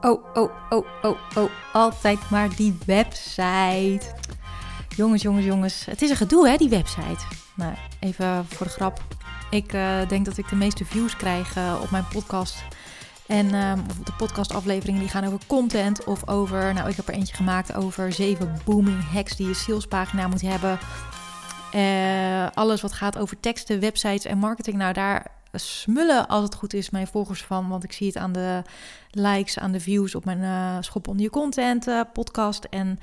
Oh, oh, oh, oh, oh. Altijd maar die website. Jongens, jongens, jongens. Het is een gedoe, hè, die website. Nou, even voor de grap. Ik uh, denk dat ik de meeste views krijg uh, op mijn podcast. En uh, de podcastafleveringen die gaan over content of over... Nou, ik heb er eentje gemaakt over zeven booming hacks die je salespagina moet hebben. Uh, alles wat gaat over teksten, websites en marketing. Nou, daar smullen als het goed is mijn volgers van. Want ik zie het aan de likes, aan de views op mijn uh, Schop onder je content uh, podcast. En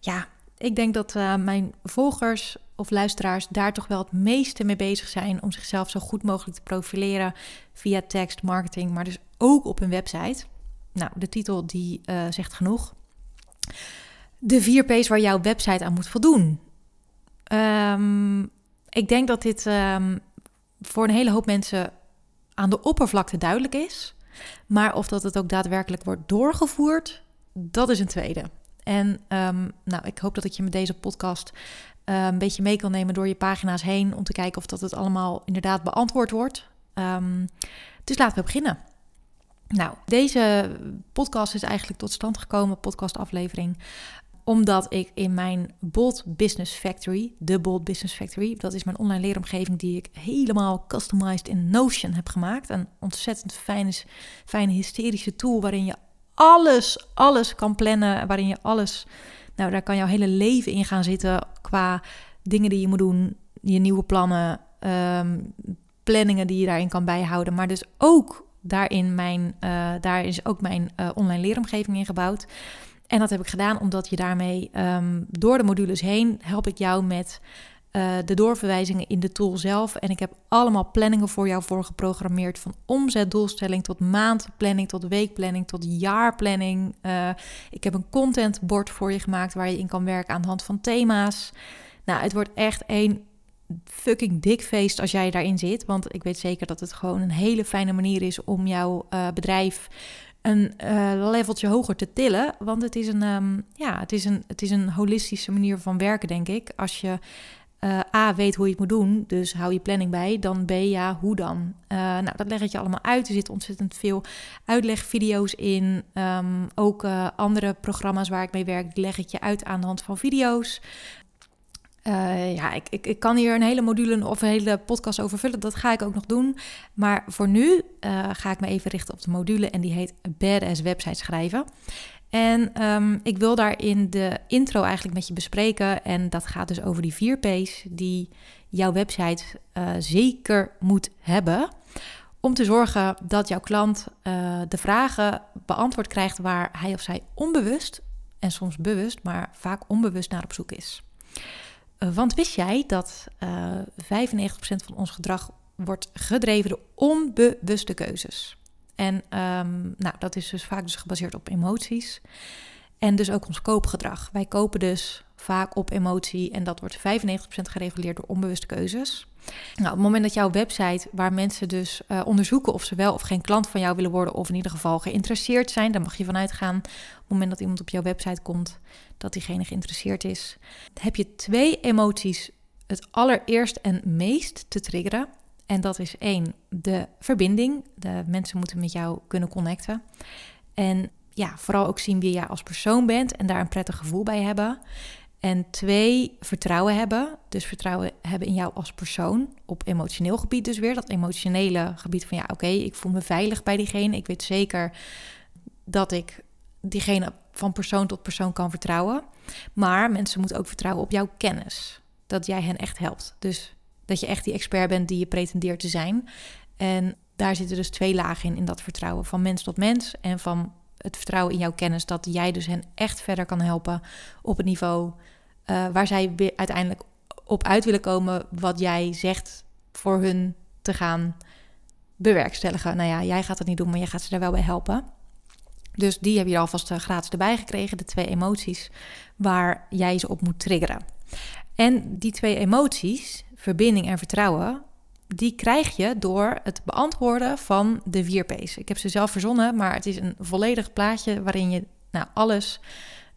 ja, ik denk dat uh, mijn volgers of luisteraars daar toch wel het meeste mee bezig zijn om zichzelf zo goed mogelijk te profileren via tekst, marketing, maar dus ook op een website. Nou, de titel die zegt genoeg. De vier P's waar jouw website aan moet voldoen. Um, ik denk dat dit um, voor een hele hoop mensen aan de oppervlakte duidelijk is. Maar of dat het ook daadwerkelijk wordt doorgevoerd, dat is een tweede. En um, nou, ik hoop dat ik je met deze podcast uh, een beetje mee kan nemen door je pagina's heen. Om te kijken of dat het allemaal inderdaad beantwoord wordt. Um, dus laten we beginnen. Nou, deze podcast is eigenlijk tot stand gekomen, podcastaflevering omdat ik in mijn Bold Business Factory, de Bold Business Factory, dat is mijn online leeromgeving die ik helemaal customized in Notion heb gemaakt. Een ontzettend fijne, fijne hysterische tool waarin je alles, alles kan plannen. Waarin je alles, nou daar kan jouw hele leven in gaan zitten qua dingen die je moet doen, je nieuwe plannen, um, planningen die je daarin kan bijhouden. Maar dus ook daarin mijn, uh, daar is ook mijn uh, online leeromgeving in gebouwd. En dat heb ik gedaan omdat je daarmee um, door de modules heen help ik jou met uh, de doorverwijzingen in de tool zelf. En ik heb allemaal planningen voor jou voorgeprogrammeerd. Van omzetdoelstelling tot maandplanning, tot weekplanning, tot jaarplanning. Uh, ik heb een contentbord voor je gemaakt waar je in kan werken aan de hand van thema's. Nou, het wordt echt een fucking dik feest als jij daarin zit. Want ik weet zeker dat het gewoon een hele fijne manier is om jouw uh, bedrijf een uh, leveltje hoger te tillen. Want het is, een, um, ja, het, is een, het is een holistische manier van werken, denk ik. Als je uh, A weet hoe je het moet doen, dus hou je planning bij. Dan B, ja, hoe dan? Uh, nou, dat leg ik je allemaal uit. Er zitten ontzettend veel uitlegvideo's in. Um, ook andere programma's waar ik mee werk, leg ik je uit aan de hand van video's. Uh, ja, ik, ik, ik kan hier een hele module of een hele podcast over vullen. Dat ga ik ook nog doen. Maar voor nu uh, ga ik me even richten op de module en die heet Badass Website schrijven. En um, ik wil daar in de intro eigenlijk met je bespreken. En dat gaat dus over die vier P's die jouw website uh, zeker moet hebben. Om te zorgen dat jouw klant de vragen beantwoord krijgt waar hij of zij onbewust en soms bewust, maar vaak onbewust naar op zoek is. Want wist jij dat uh, 95% van ons gedrag wordt gedreven door onbewuste keuzes? En um, nou, dat is dus vaak dus gebaseerd op emoties. En dus ook ons koopgedrag. Wij kopen dus vaak op emotie en dat wordt 95% gereguleerd door onbewuste keuzes. Nou, op het moment dat jouw website, waar mensen dus uh, onderzoeken of ze wel of geen klant van jou willen worden, of in ieder geval geïnteresseerd zijn, dan mag je vanuit gaan. Op het moment dat iemand op jouw website komt, dat diegene geïnteresseerd is, heb je twee emoties het allereerst en meest te triggeren. En dat is één, de verbinding. De mensen moeten met jou kunnen connecten. En ja, vooral ook zien wie jij als persoon bent en daar een prettig gevoel bij hebben. En twee, vertrouwen hebben. Dus vertrouwen hebben in jou als persoon. Op emotioneel gebied dus weer. Dat emotionele gebied van ja, oké, ik voel me veilig bij diegene. Ik weet zeker dat ik diegene van persoon tot persoon kan vertrouwen. Maar mensen moeten ook vertrouwen op jouw kennis. Dat jij hen echt helpt. Dus dat je echt die expert bent die je pretendeert te zijn. En daar zitten dus twee lagen in, in dat vertrouwen. Van mens tot mens en van het vertrouwen in jouw kennis. Dat jij dus hen echt verder kan helpen op het niveau uh, waar zij uiteindelijk op uit willen komen. Wat jij zegt voor hun te gaan bewerkstelligen. Nou ja, jij gaat het niet doen, maar jij gaat ze daar wel bij helpen. Dus die heb je alvast uh, gratis erbij gekregen. De twee emoties waar jij ze op moet triggeren. En die twee emoties, verbinding en vertrouwen, die krijg je door het beantwoorden van de vier. Ik heb ze zelf verzonnen, maar het is een volledig plaatje waarin je nou, alles.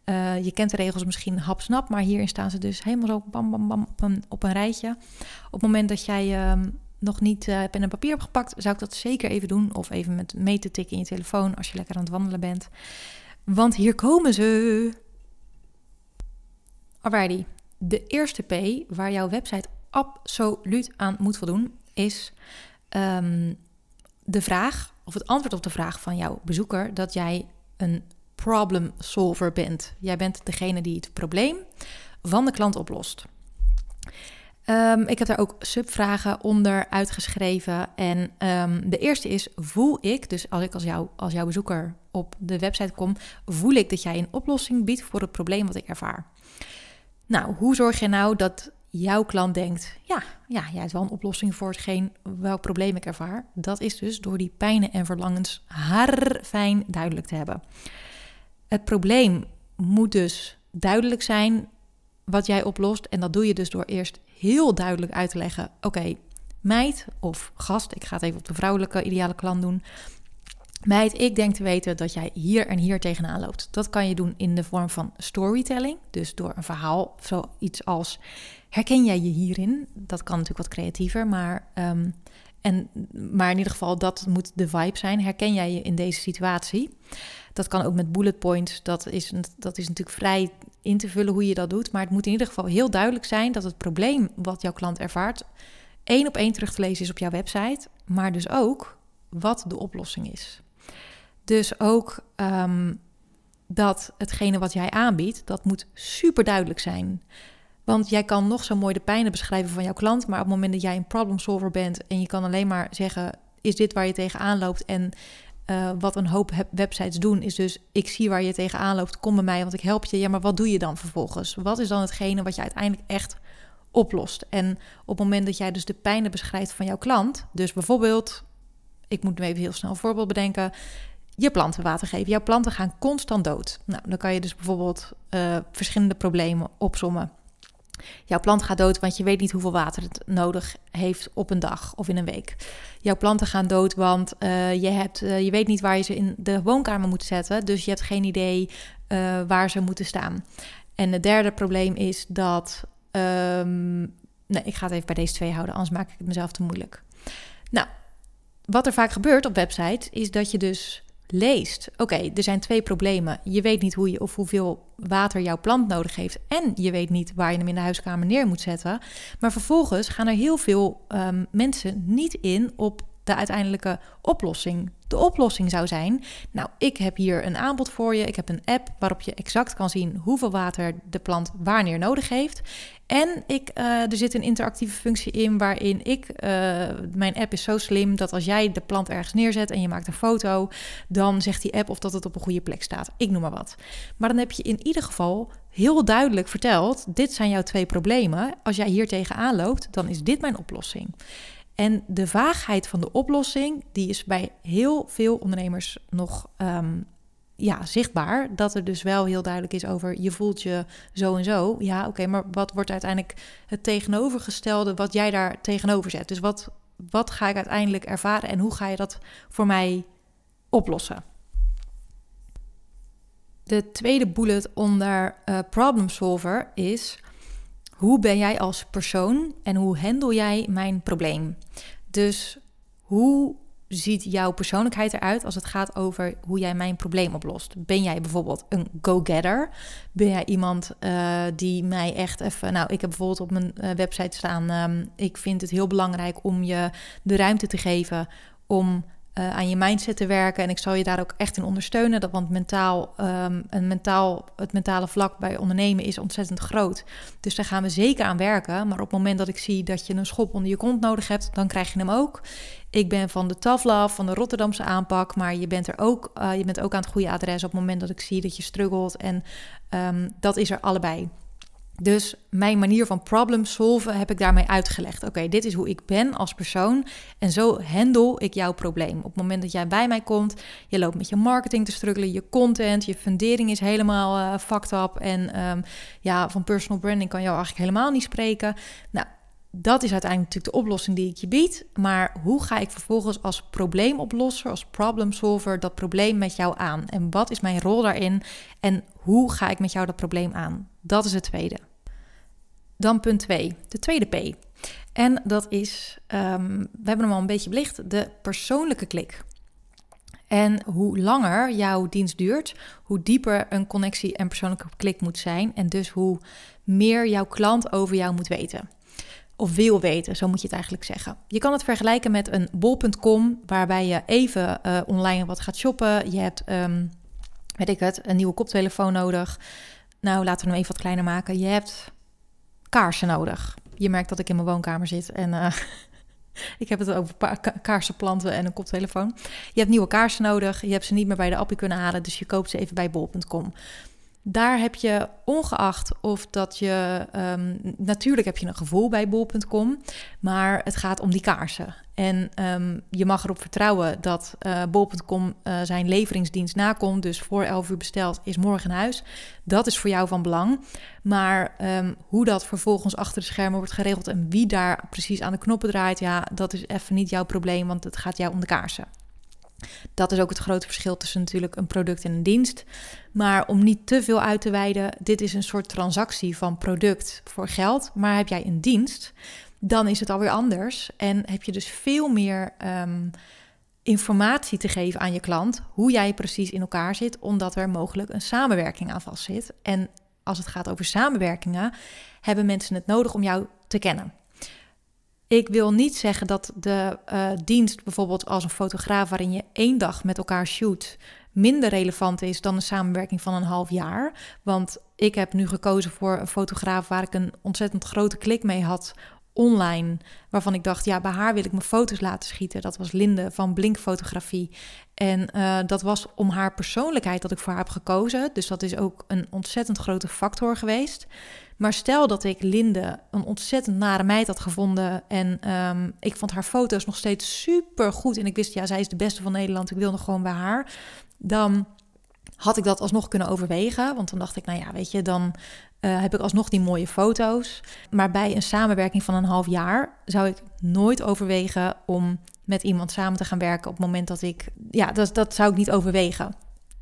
Uh, je kent de regels misschien hapsnap, maar hierin staan ze dus helemaal zo bam, bam, bam op een, op een rijtje. Op het moment dat jij um, nog niet uh, pen en papier hebt gepakt, zou ik dat zeker even doen. Of even met mee te tikken in je telefoon als je lekker aan het wandelen bent. Want hier komen ze. Alrighty. De eerste P waar jouw website absoluut aan moet voldoen is um, de vraag, of het antwoord op de vraag van jouw bezoeker, dat jij een problem solver bent. Jij bent degene die het probleem van de klant oplost. Um, ik heb daar ook subvragen onder uitgeschreven. En um, de eerste is: voel ik, dus als ik als, jou, als jouw bezoeker op de website kom, voel ik dat jij een oplossing biedt voor het probleem wat ik ervaar? Nou, hoe zorg je nou dat jouw klant denkt: ja, ja, jij hebt wel een oplossing voor hetgeen welk probleem ik ervaar? Dat is dus door die pijnen en verlangens haar fijn duidelijk te hebben. Het probleem moet dus duidelijk zijn wat jij oplost. En dat doe je dus door eerst heel duidelijk uit te leggen: oké, meid of gast, ik ga het even op de vrouwelijke ideale klant doen. Meid, ik denk te weten dat jij hier en hier tegenaan loopt. Dat kan je doen in de vorm van storytelling. Dus door een verhaal, zoiets als: herken jij je hierin? Dat kan natuurlijk wat creatiever, maar. Um, en, maar in ieder geval, dat moet de vibe zijn. Herken jij je in deze situatie? Dat kan ook met bullet points. Dat is, dat is natuurlijk vrij in te vullen hoe je dat doet. Maar het moet in ieder geval heel duidelijk zijn dat het probleem wat jouw klant ervaart, één op één terug te lezen is op jouw website. Maar dus ook wat de oplossing is. Dus ook um, dat hetgene wat jij aanbiedt, dat moet super duidelijk zijn. Want jij kan nog zo mooi de pijnen beschrijven van jouw klant, maar op het moment dat jij een problem solver bent en je kan alleen maar zeggen: is dit waar je tegenaan loopt? En uh, wat een hoop websites doen, is dus: ik zie waar je tegenaan loopt, kom bij mij, want ik help je. Ja, maar wat doe je dan vervolgens? Wat is dan hetgene wat je uiteindelijk echt oplost? En op het moment dat jij dus de pijnen beschrijft van jouw klant, dus bijvoorbeeld, ik moet nu even heel snel een voorbeeld bedenken je planten water geven. Jouw planten gaan constant dood. Nou, dan kan je dus bijvoorbeeld uh, verschillende problemen opsommen. Jouw plant gaat dood, want je weet niet hoeveel water het nodig heeft op een dag of in een week. Jouw planten gaan dood, want uh, je, hebt, uh, je weet niet waar je ze in de woonkamer moet zetten. Dus je hebt geen idee uh, waar ze moeten staan. En het derde probleem is dat. Um, nee, ik ga het even bij deze twee houden, anders maak ik het mezelf te moeilijk. Nou, wat er vaak gebeurt op websites is dat je dus leest: oké, er zijn twee problemen. Je weet niet hoe je of hoeveel water jouw plant nodig heeft. En je weet niet waar je hem in de huiskamer neer moet zetten. Maar vervolgens gaan er heel veel um, mensen niet in op de uiteindelijke oplossing. De oplossing zou zijn: Nou, ik heb hier een aanbod voor je. Ik heb een app waarop je exact kan zien hoeveel water de plant wanneer nodig heeft. En ik, uh, er zit een interactieve functie in waarin ik, uh, mijn app is zo slim dat als jij de plant ergens neerzet en je maakt een foto, dan zegt die app of dat het op een goede plek staat. Ik noem maar wat. Maar dan heb je in ieder geval heel duidelijk verteld: dit zijn jouw twee problemen. Als jij hier tegenaan loopt, dan is dit mijn oplossing. En de vaagheid van de oplossing, die is bij heel veel ondernemers nog um, ja, zichtbaar. Dat er dus wel heel duidelijk is over je voelt je zo en zo. Ja, oké, maar wat wordt uiteindelijk het tegenovergestelde wat jij daar tegenover zet? Dus wat, wat ga ik uiteindelijk ervaren en hoe ga je dat voor mij oplossen? De tweede bullet onder uh, problem solver is hoe ben jij als persoon en hoe handel jij mijn probleem? Dus hoe ziet jouw persoonlijkheid eruit als het gaat over hoe jij mijn probleem oplost? Ben jij bijvoorbeeld een go-getter? Ben jij iemand uh, die mij echt even. Nou, ik heb bijvoorbeeld op mijn uh, website staan. Um, ik vind het heel belangrijk om je de ruimte te geven om uh, aan je mindset te werken. En ik zal je daar ook echt in ondersteunen. Want mentaal, um, een mentaal, het mentale vlak bij ondernemen is ontzettend groot. Dus daar gaan we zeker aan werken. Maar op het moment dat ik zie dat je een schop onder je kont nodig hebt, dan krijg je hem ook. Ik ben van de Tough van de Rotterdamse aanpak. Maar je bent er ook, uh, je bent ook aan het goede adres op het moment dat ik zie dat je struggelt. En um, dat is er allebei. Dus mijn manier van problem solven heb ik daarmee uitgelegd. Oké, dit is hoe ik ben als persoon en zo handel ik jouw probleem. Op het moment dat jij bij mij komt, je loopt met je marketing te struggelen, je content, je fundering is helemaal uh, fucked up en um, ja, van personal branding kan jou eigenlijk helemaal niet spreken. Nou, dat is uiteindelijk natuurlijk de oplossing die ik je bied. Maar hoe ga ik vervolgens als probleemoplosser, als problem solver, dat probleem met jou aan? En wat is mijn rol daarin? En hoe ga ik met jou dat probleem aan? Dat is het tweede. Dan punt 2, de tweede P. En dat is, ehm, we hebben hem al een beetje belicht, de persoonlijke klik. En hoe langer jouw dienst duurt, hoe dieper een connectie en persoonlijke klik moet zijn. En dus hoe meer jouw klant over jou moet weten. Of wil weten, zo moet je het eigenlijk zeggen. Je kan het vergelijken met een bol.com, waarbij je even uh, online wat gaat shoppen. Je hebt, um, weet ik het, een nieuwe koptelefoon nodig. Nou, laten we hem even wat kleiner maken. Je hebt kaarsen nodig. Je merkt dat ik in mijn woonkamer zit en uh, ik heb het over kaarsenplanten en een koptelefoon. Je hebt nieuwe kaarsen nodig. Je hebt ze niet meer bij de appie kunnen halen, dus je koopt ze even bij bol.com. Daar heb je ongeacht of dat je. Um, natuurlijk heb je een gevoel bij bol.com, maar het gaat om die kaarsen. En um, je mag erop vertrouwen dat uh, bol.com uh, zijn leveringsdienst nakomt. Dus voor 11 uur besteld is morgen in huis. Dat is voor jou van belang. Maar um, hoe dat vervolgens achter de schermen wordt geregeld en wie daar precies aan de knoppen draait, ja, dat is even niet jouw probleem, want het gaat jou om de kaarsen. Dat is ook het grote verschil tussen natuurlijk een product en een dienst. Maar om niet te veel uit te wijden, dit is een soort transactie van product voor geld. Maar heb jij een dienst, dan is het alweer anders. En heb je dus veel meer um, informatie te geven aan je klant, hoe jij precies in elkaar zit, omdat er mogelijk een samenwerking aan vast zit. En als het gaat over samenwerkingen, hebben mensen het nodig om jou te kennen. Ik wil niet zeggen dat de uh, dienst, bijvoorbeeld als een fotograaf waarin je één dag met elkaar shoot, minder relevant is dan een samenwerking van een half jaar. Want ik heb nu gekozen voor een fotograaf waar ik een ontzettend grote klik mee had online. Waarvan ik dacht, ja, bij haar wil ik mijn foto's laten schieten. Dat was Linde van Blink Fotografie. En uh, dat was om haar persoonlijkheid dat ik voor haar heb gekozen. Dus dat is ook een ontzettend grote factor geweest. Maar stel dat ik Linde een ontzettend nare meid had gevonden. En um, ik vond haar foto's nog steeds super goed. En ik wist, ja, zij is de beste van Nederland. Ik wil nog gewoon bij haar. Dan had ik dat alsnog kunnen overwegen. Want dan dacht ik, nou ja, weet je, dan uh, heb ik alsnog die mooie foto's. Maar bij een samenwerking van een half jaar zou ik nooit overwegen om met iemand samen te gaan werken op het moment dat ik. Ja, dat, dat zou ik niet overwegen.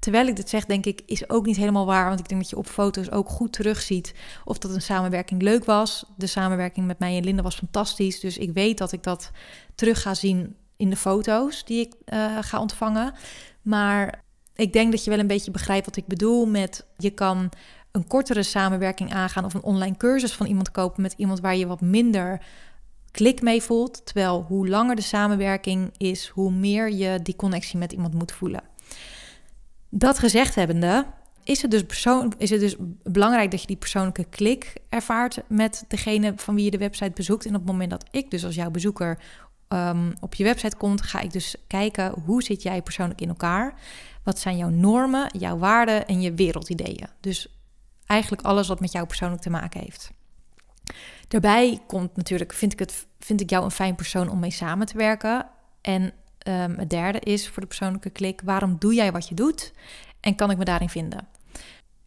Terwijl ik dit zeg, denk ik, is ook niet helemaal waar. Want ik denk dat je op foto's ook goed terugziet of dat een samenwerking leuk was. De samenwerking met mij en Linda was fantastisch. Dus ik weet dat ik dat terug ga zien in de foto's die ik uh, ga ontvangen. Maar ik denk dat je wel een beetje begrijpt wat ik bedoel met je kan een kortere samenwerking aangaan of een online cursus van iemand kopen met iemand waar je wat minder klik mee voelt. Terwijl hoe langer de samenwerking is, hoe meer je die connectie met iemand moet voelen. Dat gezegd hebbende, is het, dus persoon, is het dus belangrijk dat je die persoonlijke klik ervaart met degene van wie je de website bezoekt. En op het moment dat ik dus als jouw bezoeker um, op je website komt, ga ik dus kijken hoe zit jij persoonlijk in elkaar. Wat zijn jouw normen, jouw waarden en je wereldideeën. Dus eigenlijk alles wat met jou persoonlijk te maken heeft. Daarbij komt natuurlijk, vind ik, het, vind ik jou een fijn persoon om mee samen te werken. En um, het derde is voor de persoonlijke klik, waarom doe jij wat je doet? En kan ik me daarin vinden?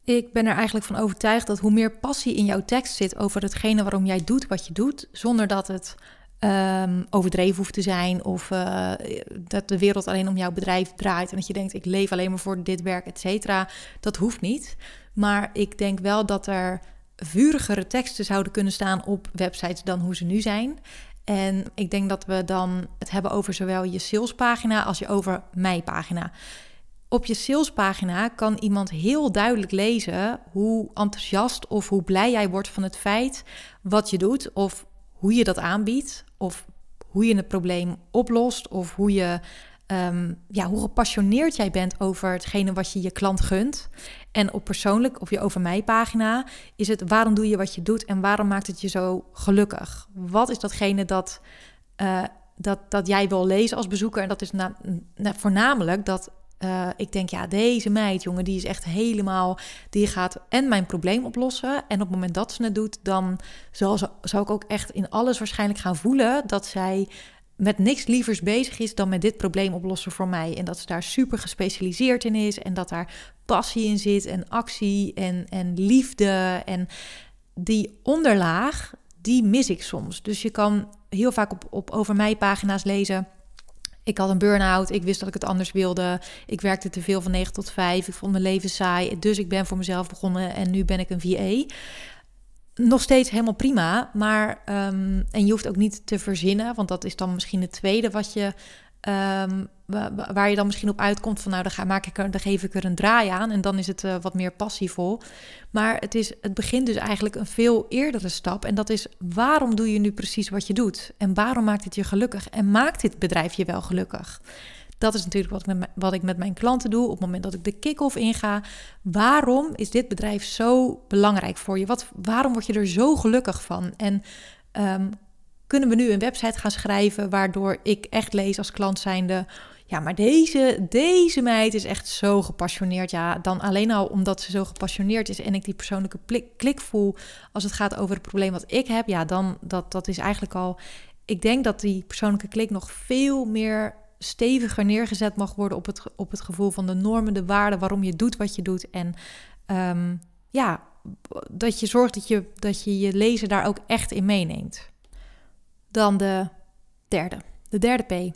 Ik ben er eigenlijk van overtuigd dat hoe meer passie in jouw tekst zit over hetgene waarom jij doet wat je doet, zonder dat het um, overdreven hoeft te zijn of uh, dat de wereld alleen om jouw bedrijf draait en dat je denkt ik leef alleen maar voor dit werk, et cetera. Dat hoeft niet. Maar ik denk wel dat er vurigere teksten zouden kunnen staan op websites dan hoe ze nu zijn. En ik denk dat we dan het hebben over zowel je salespagina als je over mijn pagina. Op je salespagina kan iemand heel duidelijk lezen hoe enthousiast of hoe blij jij wordt van het feit wat je doet of hoe je dat aanbiedt of hoe je het probleem oplost of hoe je um, ja, hoe gepassioneerd jij bent over hetgene wat je je klant gunt. En op persoonlijk, of je over mij pagina, is het waarom doe je wat je doet en waarom maakt het je zo gelukkig? Wat is datgene dat, uh, dat, dat jij wil lezen als bezoeker? En dat is na, na, voornamelijk dat uh, ik denk, ja, deze meid, jongen, die is echt helemaal, die gaat en mijn probleem oplossen. En op het moment dat ze het doet, dan zal, ze, ik ook echt in alles waarschijnlijk gaan voelen dat zij met niks lievers bezig is dan met dit probleem oplossen voor mij. En dat ze daar super gespecialiseerd in is en dat daar passie in zit en actie en, en liefde. En die onderlaag, die mis ik soms. Dus je kan heel vaak op, op over mij pagina's lezen. Ik had een burn-out, ik wist dat ik het anders wilde. Ik werkte te veel van 9 tot 5, ik vond mijn leven saai. Dus ik ben voor mezelf begonnen en nu ben ik een VA nog steeds helemaal prima. Maar, ehm, en je hoeft ook niet te verzinnen, want dat is dan misschien het tweede wat je, um, waar je dan misschien op uitkomt van nou, dan, ga, maak ik er, dan geef ik er een draai aan en dan is het uh, wat meer passievol. Maar het, is, het begint dus eigenlijk een veel eerdere stap en dat is waarom doe je nu precies wat je doet? En waarom maakt het je gelukkig? En maakt dit bedrijf je wel gelukkig? Dat is natuurlijk wat ik, met, wat ik met mijn klanten doe op het moment dat ik de kick-off inga. Waarom is dit bedrijf zo belangrijk voor je? Wat, waarom word je er zo gelukkig van? En um, kunnen we nu een website gaan schrijven waardoor ik echt lees als klant zijnde... Ja, maar deze, deze meid is echt zo gepassioneerd. Ja, dan alleen al omdat ze zo gepassioneerd is en ik die persoonlijke klik voel als het gaat over het probleem wat ik heb. Ja, dan dat, dat is eigenlijk al. Ik denk dat die persoonlijke klik nog veel meer steviger neergezet mag worden op het, op het gevoel van de normen, de waarden, waarom je doet wat je doet. En um, ja, dat je zorgt dat je, dat je je lezer daar ook echt in meeneemt. Dan de derde, de derde P.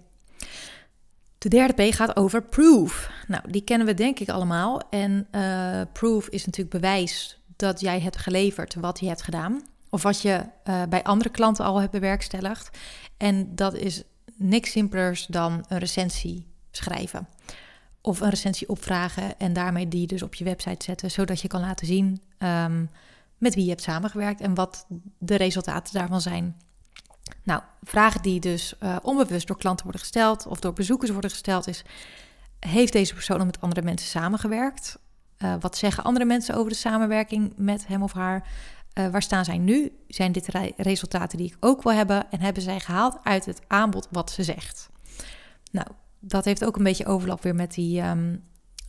De derde P gaat over proof. Nou, die kennen we denk ik allemaal. En uh, proof is natuurlijk bewijs dat jij hebt geleverd wat je hebt gedaan. Of wat je uh, bij andere klanten al hebt bewerkstelligd. En dat is niks simpelers dan een recensie schrijven. Of een recensie opvragen en daarmee die dus op je website zetten, zodat je kan laten zien um, met wie je hebt samengewerkt en wat de resultaten daarvan zijn. Nou, vragen die dus uh, onbewust door klanten worden gesteld of door bezoekers worden gesteld is: heeft deze persoon al met andere mensen samengewerkt? Uh, wat zeggen andere mensen over de samenwerking met hem of haar? Uh, waar staan zij nu? Zijn dit resultaten die ik ook wil hebben? En hebben zij gehaald uit het aanbod wat ze zegt? Nou, dat heeft ook een beetje overlap weer met die um,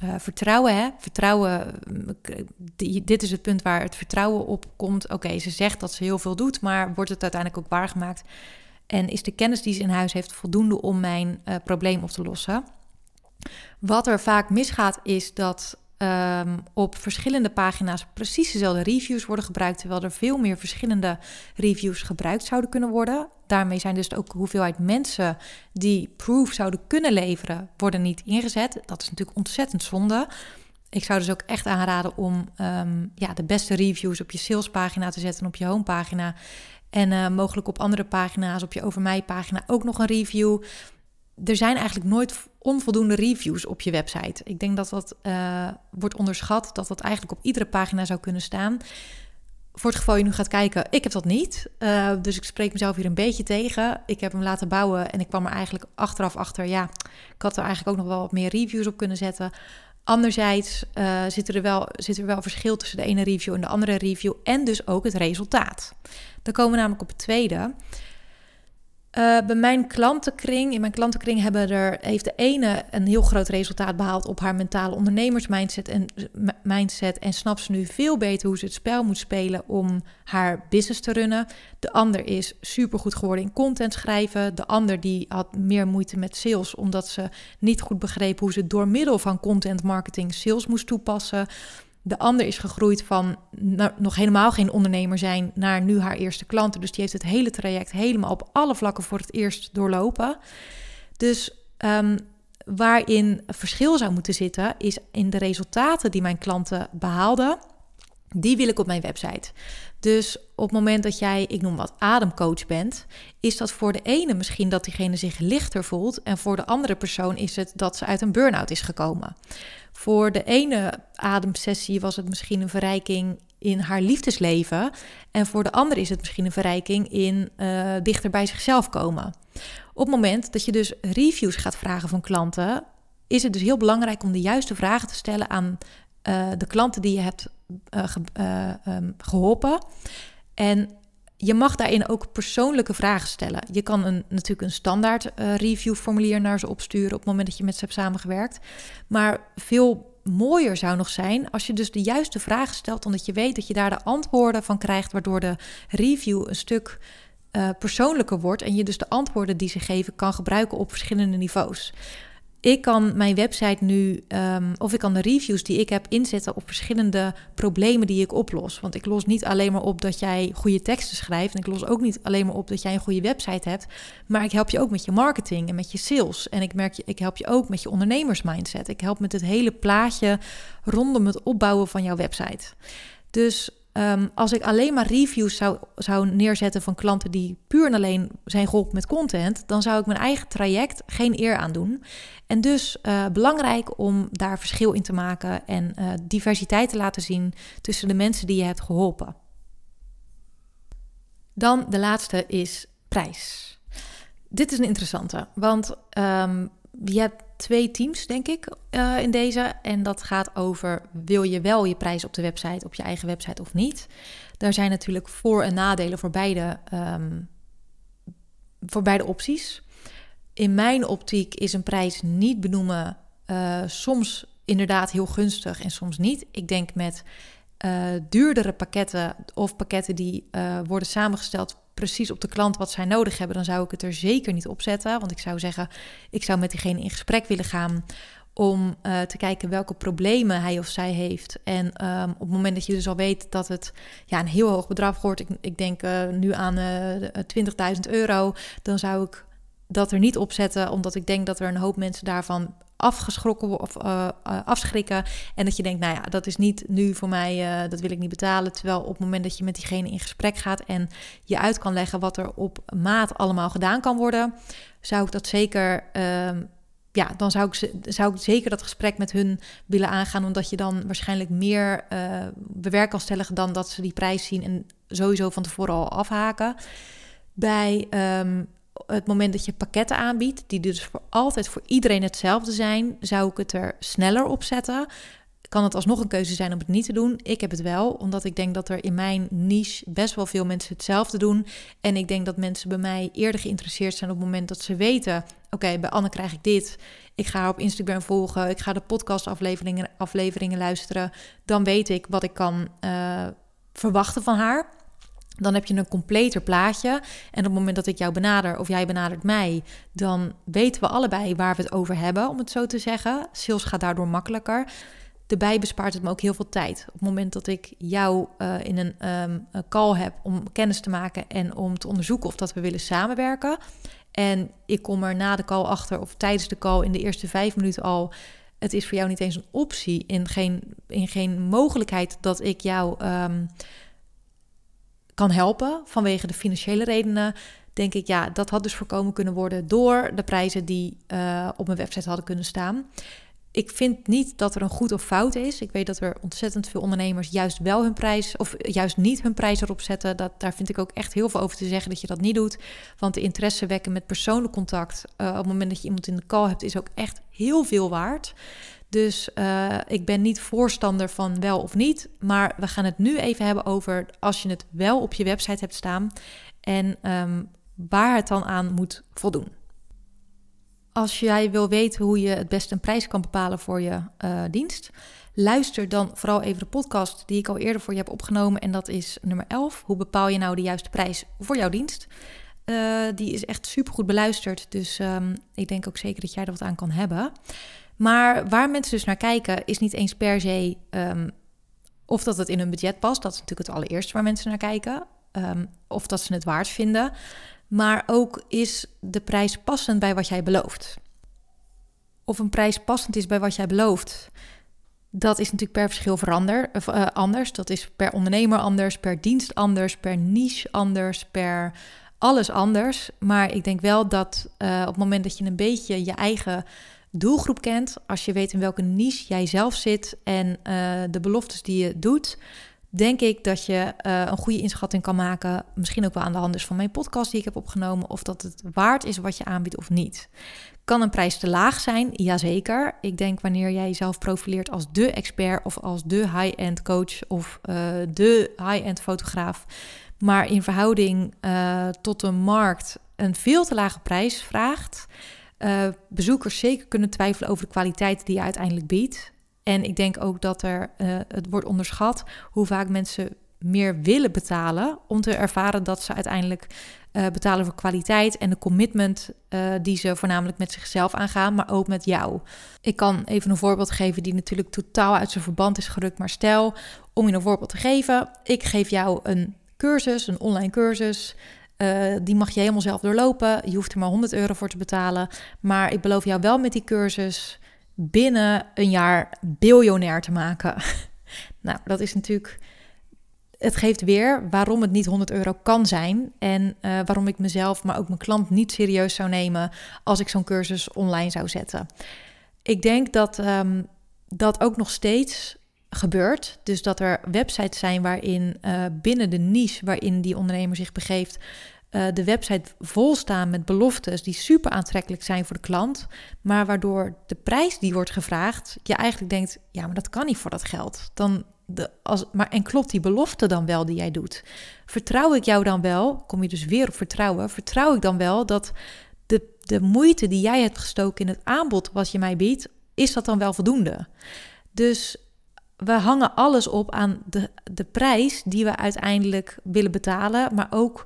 uh, vertrouwen. Hè? Vertrouwen, die, dit is het punt waar het vertrouwen op komt. Oké, ze zegt dat ze heel veel doet, maar wordt het uiteindelijk ook waargemaakt? En is de kennis die ze in huis heeft voldoende om mijn probleem op te lossen? Wat er vaak misgaat is dat um, op verschillende pagina's precies dezelfde reviews worden gebruikt, terwijl er veel meer verschillende reviews gebruikt zouden kunnen worden. Daarmee zijn dus ook de hoeveelheid mensen die proof zouden kunnen leveren, worden niet ingezet. Dat is natuurlijk ontzettend zonde. Ik zou dus ook echt aanraden om um, ja, de beste reviews op je salespagina te zetten, op je homepagina. En uh, mogelijk op andere pagina's, op je over mij pagina ook nog een review er zijn eigenlijk nooit onvoldoende reviews op je website. Ik denk dat dat uh, wordt onderschat, dat dat eigenlijk op iedere pagina zou kunnen staan. Voor het geval je nu gaat kijken, ik heb dat niet. Uh, dus ik spreek mezelf hier een beetje tegen. Ik heb hem laten bouwen en ik kwam er eigenlijk achteraf achter. Ja, ik had er eigenlijk ook nog wel wat meer reviews op kunnen zetten. Anderzijds uh, zit, er wel, zit er wel verschil tussen de ene review en de andere review. En dus ook het resultaat. Dan komen we namelijk op het tweede. Uh, bij mijn klantenkring, in mijn klantenkring hebben er, heeft de ene een heel groot resultaat behaald op haar mentale ondernemersmindset en, mindset en snapt ze nu veel beter hoe ze het spel moet spelen om haar business te runnen. De ander is supergoed geworden in content schrijven. De ander die had meer moeite met sales omdat ze niet goed begreep hoe ze door middel van content marketing sales moest toepassen. De ander is gegroeid van nog helemaal geen ondernemer zijn naar nu haar eerste klanten. Dus die heeft het hele traject helemaal op alle vlakken voor het eerst doorlopen. Dus um, waarin verschil zou moeten zitten, is in de resultaten die mijn klanten behaalden. Die wil ik op mijn website. Dus op het moment dat jij, ik noem wat, ademcoach bent, is dat voor de ene misschien dat diegene zich lichter voelt. En voor de andere persoon is het dat ze uit een burn-out is gekomen. Voor de ene ademsessie was het misschien een verrijking in haar liefdesleven. En voor de andere is het misschien een verrijking in uh, dichter bij zichzelf komen. Op het moment dat je dus reviews gaat vragen van klanten, is het dus heel belangrijk om de juiste vragen te stellen aan uh, de klanten die je hebt ge, um, geholpen. En je mag daarin ook persoonlijke vragen stellen. Je kan een, natuurlijk een standaard uh, reviewformulier naar ze opsturen op het moment dat je met ze hebt samengewerkt. Maar veel mooier zou nog zijn als je dus de juiste vragen stelt, omdat je weet dat je daar de antwoorden van krijgt, waardoor de review een stuk persoonlijker wordt en je dus de antwoorden die ze geven kan gebruiken op verschillende niveaus ik kan mijn website nu, um, of ik kan de reviews die ik heb inzetten op verschillende problemen die ik oplos. Want ik los niet alleen maar op dat jij goede teksten schrijft. En ik los ook niet alleen maar op dat jij een goede website hebt. Maar ik help je ook met je marketing en met je sales. En ik merk je, ik help je ook met je ondernemersmindset. Ik help met het hele plaatje rondom het opbouwen van jouw website. Dus Ehm, als ik alleen maar reviews zou, zou neerzetten van klanten die puur en alleen zijn geholpen met content, dan zou ik mijn eigen traject geen eer aan doen. En dus uh, belangrijk om daar verschil in te maken en uh, diversiteit te laten zien tussen de mensen die je hebt geholpen. Dan de laatste is prijs. Dit is een interessante, want um, je hebt twee teams, denk ik, uh, in deze. En dat gaat over: wil je wel je prijs op de website, op je eigen website of niet? Daar zijn natuurlijk voor- en nadelen voor beide, um, voor beide opties. In mijn optiek is een prijs niet benoemen uh, soms inderdaad heel gunstig en soms niet. Ik denk met uh, duurdere pakketten of pakketten die worden samengesteld precies op de klant wat zij nodig hebben, dan zou ik het er zeker niet op zetten. Want ik zou zeggen, ik zou met diegene in gesprek willen gaan om uh, te kijken welke problemen hij of zij heeft. En um, op het moment dat je dus al weet dat het ja, een heel hoog bedrag wordt, ik, ik denk uh, nu aan uh, 20.000 euro, dan zou ik dat er niet op zetten, omdat ik denk dat er een hoop mensen daarvan afgeschrokken of uh, afschrikken. En dat je denkt, nou ja, dat is niet nu voor mij, uh, dat wil ik niet betalen. Terwijl op het moment dat je met diegene in gesprek gaat en je uit kan leggen wat er op maat allemaal gedaan kan worden, zou ik dat zeker. Uh, ja, dan zou ik, zou ik zeker dat gesprek met hun willen aangaan, omdat je dan waarschijnlijk meer bewerk kan stellen dan dat ze die prijs zien en sowieso van tevoren al afhaken. Bij um, het moment dat je pakketten aanbiedt, die dus voor altijd voor iedereen hetzelfde zijn, zou ik het er sneller op zetten. Kan het alsnog een keuze zijn om het niet te doen? Ik heb het wel, omdat ik denk dat er in mijn niche best wel veel mensen hetzelfde doen. En ik denk dat mensen bij mij eerder geïnteresseerd zijn op het moment dat ze weten: oké, bij Anne krijg ik dit. Ik ga haar op Instagram volgen. Ik ga de podcastafleveringen afleveringen luisteren. Dan weet ik wat ik kan uh, verwachten van haar. Dan heb je een completer plaatje. En op het moment dat ik jou benader of jij benadert mij, dan weten we allebei waar we het over hebben, om het zo te zeggen. Sales gaat daardoor makkelijker. Daarbij bespaart het me ook heel veel tijd. Op het moment dat ik jou uh, in een um, call heb om kennis te maken en om te onderzoeken of dat we willen samenwerken. En ik kom er na de call achter of tijdens de call in de eerste vijf minuten al. Het is voor jou niet eens een optie, in geen, in geen mogelijkheid dat ik jou. Um, kan helpen vanwege de financiële redenen, denk ik, ja, dat had dus voorkomen kunnen worden door de prijzen die uh, op mijn website hadden kunnen staan. Ik vind niet dat er een goed of fout is. Ik weet dat er ontzettend veel ondernemers juist wel hun prijs of juist niet hun prijs erop zetten. Dat, daar vind ik ook echt heel veel over te zeggen dat je dat niet doet. Want de interesse wekken met persoonlijk contact uh, op het moment dat je iemand in de call hebt, is ook echt heel veel waard. Dus uh, ik ben niet voorstander van wel of niet. Maar we gaan het nu even hebben over als je het wel op je website hebt staan. En um, waar het dan aan moet voldoen. Als jij wil weten hoe je het beste een prijs kan bepalen voor je uh, dienst, luister dan vooral even de podcast die ik al eerder voor je heb opgenomen. En dat is nummer 11. Hoe bepaal je nou de juiste prijs voor jouw dienst? Uh, die is echt super goed beluisterd. Dus um, ik denk ook zeker dat jij er wat aan kan hebben. Maar waar mensen dus naar kijken, is niet eens per se um, of dat het in hun budget past. Dat is natuurlijk het allereerste waar mensen naar kijken. Um, of dat ze het waard vinden. Maar ook is de prijs passend bij wat jij belooft. Of een prijs passend is bij wat jij belooft. Dat is natuurlijk per verschil verander, of, uh, anders. Dat is per ondernemer anders, per dienst anders, per niche anders, per alles anders. Maar ik denk wel dat uh, op het moment dat je een beetje je eigen doelgroep kent, als je weet in welke niche jij zelf zit en uh, de beloftes die je doet, denk ik dat je uh, een goede inschatting kan maken. Misschien ook wel aan de hand dus van mijn podcast die ik heb opgenomen, of dat het waard is wat je aanbiedt of niet. Kan een prijs te laag zijn? Jazeker. Ik denk wanneer jij jezelf profileert als de expert of als de high-end coach of uh, de high-end fotograaf, maar in verhouding tot de markt een veel te lage prijs vraagt uh, bezoekers zeker kunnen twijfelen over de kwaliteit die je uiteindelijk biedt. En ik denk ook dat er, uh, het wordt onderschat hoe vaak mensen meer willen betalen om te ervaren dat ze uiteindelijk uh, betalen voor kwaliteit en de commitment die ze voornamelijk met zichzelf aangaan, maar ook met jou. Ik kan even een voorbeeld geven die natuurlijk totaal uit zijn verband is gerukt, maar stel om je een voorbeeld te geven, ik geef jou een cursus, een online cursus. Uh, die mag je helemaal zelf doorlopen. Je hoeft er maar 100 euro voor te betalen. Maar ik beloof jou wel met die cursus binnen een jaar biljonair te maken. nou, dat is natuurlijk het geeft weer waarom het niet 100 euro kan zijn. En uh, waarom ik mezelf, maar ook mijn klant niet serieus zou nemen als ik zo'n cursus online zou zetten. Ik denk dat um, dat ook nog steeds gebeurt. Dus dat er websites zijn waarin uh, binnen de niche waarin die ondernemer zich begeeft, uh, de website vol staan met beloftes die super aantrekkelijk zijn voor de klant, maar waardoor de prijs die wordt gevraagd, je eigenlijk denkt, ja, maar dat kan niet voor dat geld. Dan de, als, maar en klopt die belofte dan wel die jij doet? Vertrouw ik jou dan wel? Kom je dus weer op vertrouwen? Vertrouw ik dan wel dat de, de moeite die jij hebt gestoken in het aanbod wat je mij biedt, is dat dan wel voldoende? Dus we hangen alles op aan de, de prijs die we uiteindelijk willen betalen, maar ook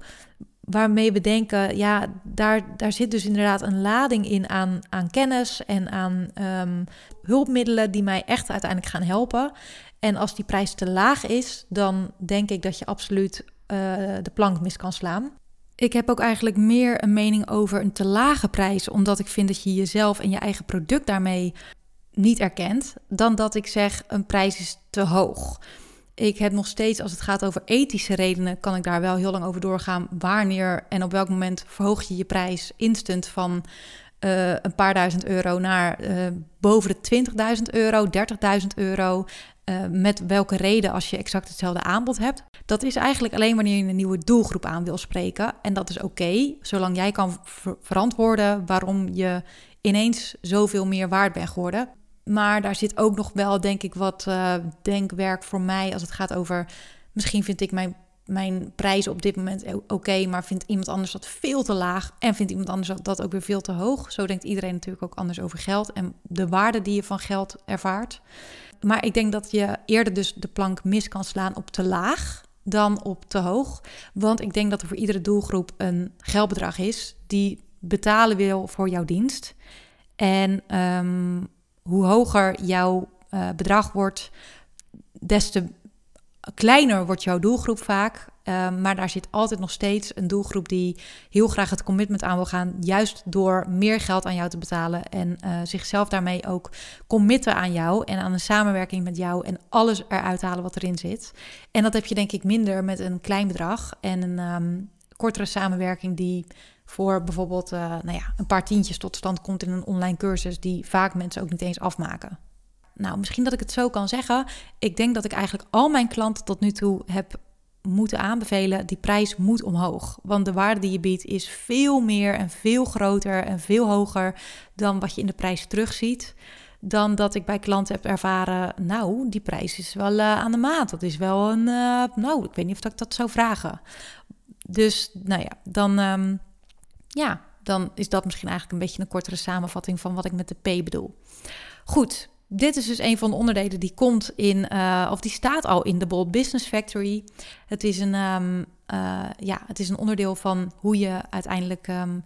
waarmee we denken, ja, daar, daar zit dus inderdaad een lading in aan, aan kennis en aan um, hulpmiddelen die mij echt uiteindelijk gaan helpen. En als die prijs te laag is, dan denk ik dat je absoluut uh, de plank mis kan slaan. Ik heb ook eigenlijk meer een mening over een te lage prijs, omdat ik vind dat je jezelf en je eigen product daarmee niet erkent, dan dat ik zeg een prijs is te hoog. Ik heb nog steeds, als het gaat over ethische redenen, kan ik daar wel heel lang over doorgaan. Wanneer en op welk moment verhoog je je prijs instant van uh, een paar duizend euro naar uh, boven de 20.000 euro, 30.000 euro. Uh, met welke reden als je exact hetzelfde aanbod hebt. Dat is eigenlijk alleen wanneer je een nieuwe doelgroep aan wil spreken. En dat is oké, zolang jij kan ver verantwoorden waarom je ineens zoveel meer waard bent geworden. Maar daar zit ook nog wel, denk ik, wat uh, denkwerk voor mij als het gaat over. Misschien vind ik mijn, mijn prijs op dit moment oké, maar vindt iemand anders dat veel te laag. En vindt iemand anders dat ook weer veel te hoog. Zo denkt iedereen natuurlijk ook anders over geld en de waarde die je van geld ervaart. Maar ik denk dat je eerder dus de plank mis kan slaan op te laag dan op te hoog. Want ik denk dat er voor iedere doelgroep een geldbedrag is die betalen wil voor jouw dienst. En um, hoe hoger jouw uh, bedrag wordt, des te kleiner wordt jouw doelgroep vaak. Uh, maar daar zit altijd nog steeds een doelgroep die heel graag het commitment aan wil gaan, juist door meer geld aan jou te betalen en uh, zichzelf daarmee ook committen aan jou en aan een samenwerking met jou en alles eruit halen wat erin zit. En dat heb je denk ik minder met een klein bedrag en een um, kortere samenwerking die voor bijvoorbeeld uh, nou ja, een paar tientjes tot stand komt in een online cursus die vaak mensen ook niet eens afmaken. Nou, misschien dat ik het zo kan zeggen. Ik denk dat ik eigenlijk al mijn klanten tot nu toe heb moeten aanbevelen, die prijs moet omhoog. Want de waarde die je biedt is veel meer en veel groter en veel hoger dan wat je in de prijs terugziet. Dan dat ik bij klanten heb ervaren, nou, die prijs is wel uh, aan de maat. Dat is wel een, uh, nou, ik weet niet of ik dat zou vragen. Dus, nou ja, dan um, ja, dan is dat misschien eigenlijk een beetje een kortere samenvatting van wat ik met de P bedoel. Goed, dit is dus een van de onderdelen die komt in, uh, of die staat al in de Bold Business Factory. Het is een, um, uh, ja, het is een onderdeel van hoe je uiteindelijk um,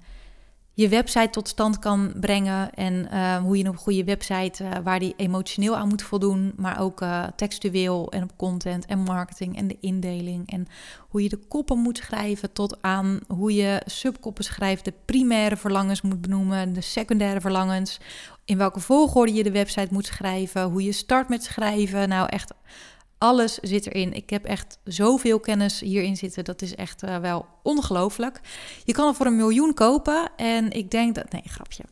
je website tot stand kan brengen. En uh, hoe je een goede website, uh, waar die emotioneel aan moet voldoen, maar ook uh, textueel en op content en marketing en de indeling. En hoe je de koppen moet schrijven tot aan hoe je subkoppen schrijft, de primaire verlangens moet benoemen, de secundaire verlangens. In welke volgorde je de website moet schrijven, hoe je start met schrijven. Nou, echt alles zit erin. Ik heb echt zoveel kennis hierin zitten. Dat is echt uh, wel ongelooflijk. Je kan het voor een miljoen kopen. En ik denk dat. Nee, grapje.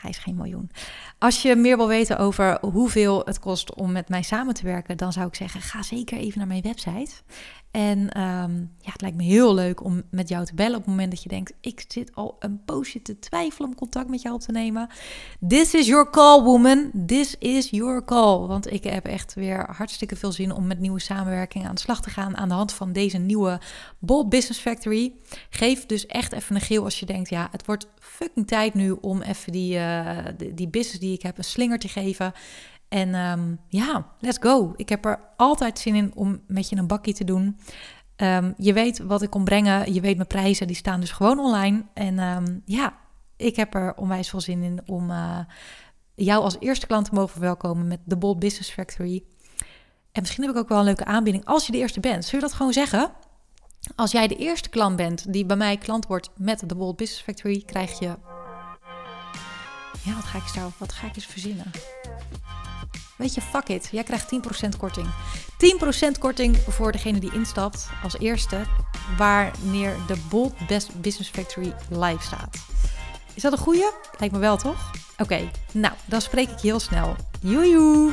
Hij is geen miljoen. Als je meer wil weten over hoeveel het kost om met mij samen te werken, dan zou ik zeggen: ga zeker even naar mijn website. En um, ja, het lijkt me heel leuk om met jou te bellen op het moment dat je denkt: ik zit al een poosje te twijfelen om contact met jou op te nemen. This is your call, woman. This is your call. Want ik heb echt weer hartstikke veel zin om met nieuwe samenwerkingen aan de slag te gaan aan de hand van deze nieuwe Bold Business Factory. Geef dus echt even een geel als je denkt: ja, het wordt fucking tijd nu om even die, uh, die, die business die ik heb een slinger te geven. En um, ja, let's go. Ik heb er altijd zin in om met je een bakje te doen. Um, je weet wat ik kom brengen. Je weet mijn prijzen. Die staan dus gewoon online. En um, ja, ik heb er onwijs veel zin in om uh, jou als eerste klant te mogen verwelkomen met de Bold Business Factory. En misschien heb ik ook wel een leuke aanbieding als je de eerste bent. Zul je dat gewoon zeggen? Als jij de eerste klant bent die bij mij klant wordt met de Bold Business Factory, krijg je. Ja, wat ga ik, zo, wat ga ik eens verzinnen? weet je, fuck it. Jij krijgt 10% korting. 10% korting voor degene die instapt als eerste wanneer de Bold Best Business Factory live staat. Is dat een goeie? Lijkt me wel, toch? Oké, nou, dan spreek ik je heel snel. Joejoe!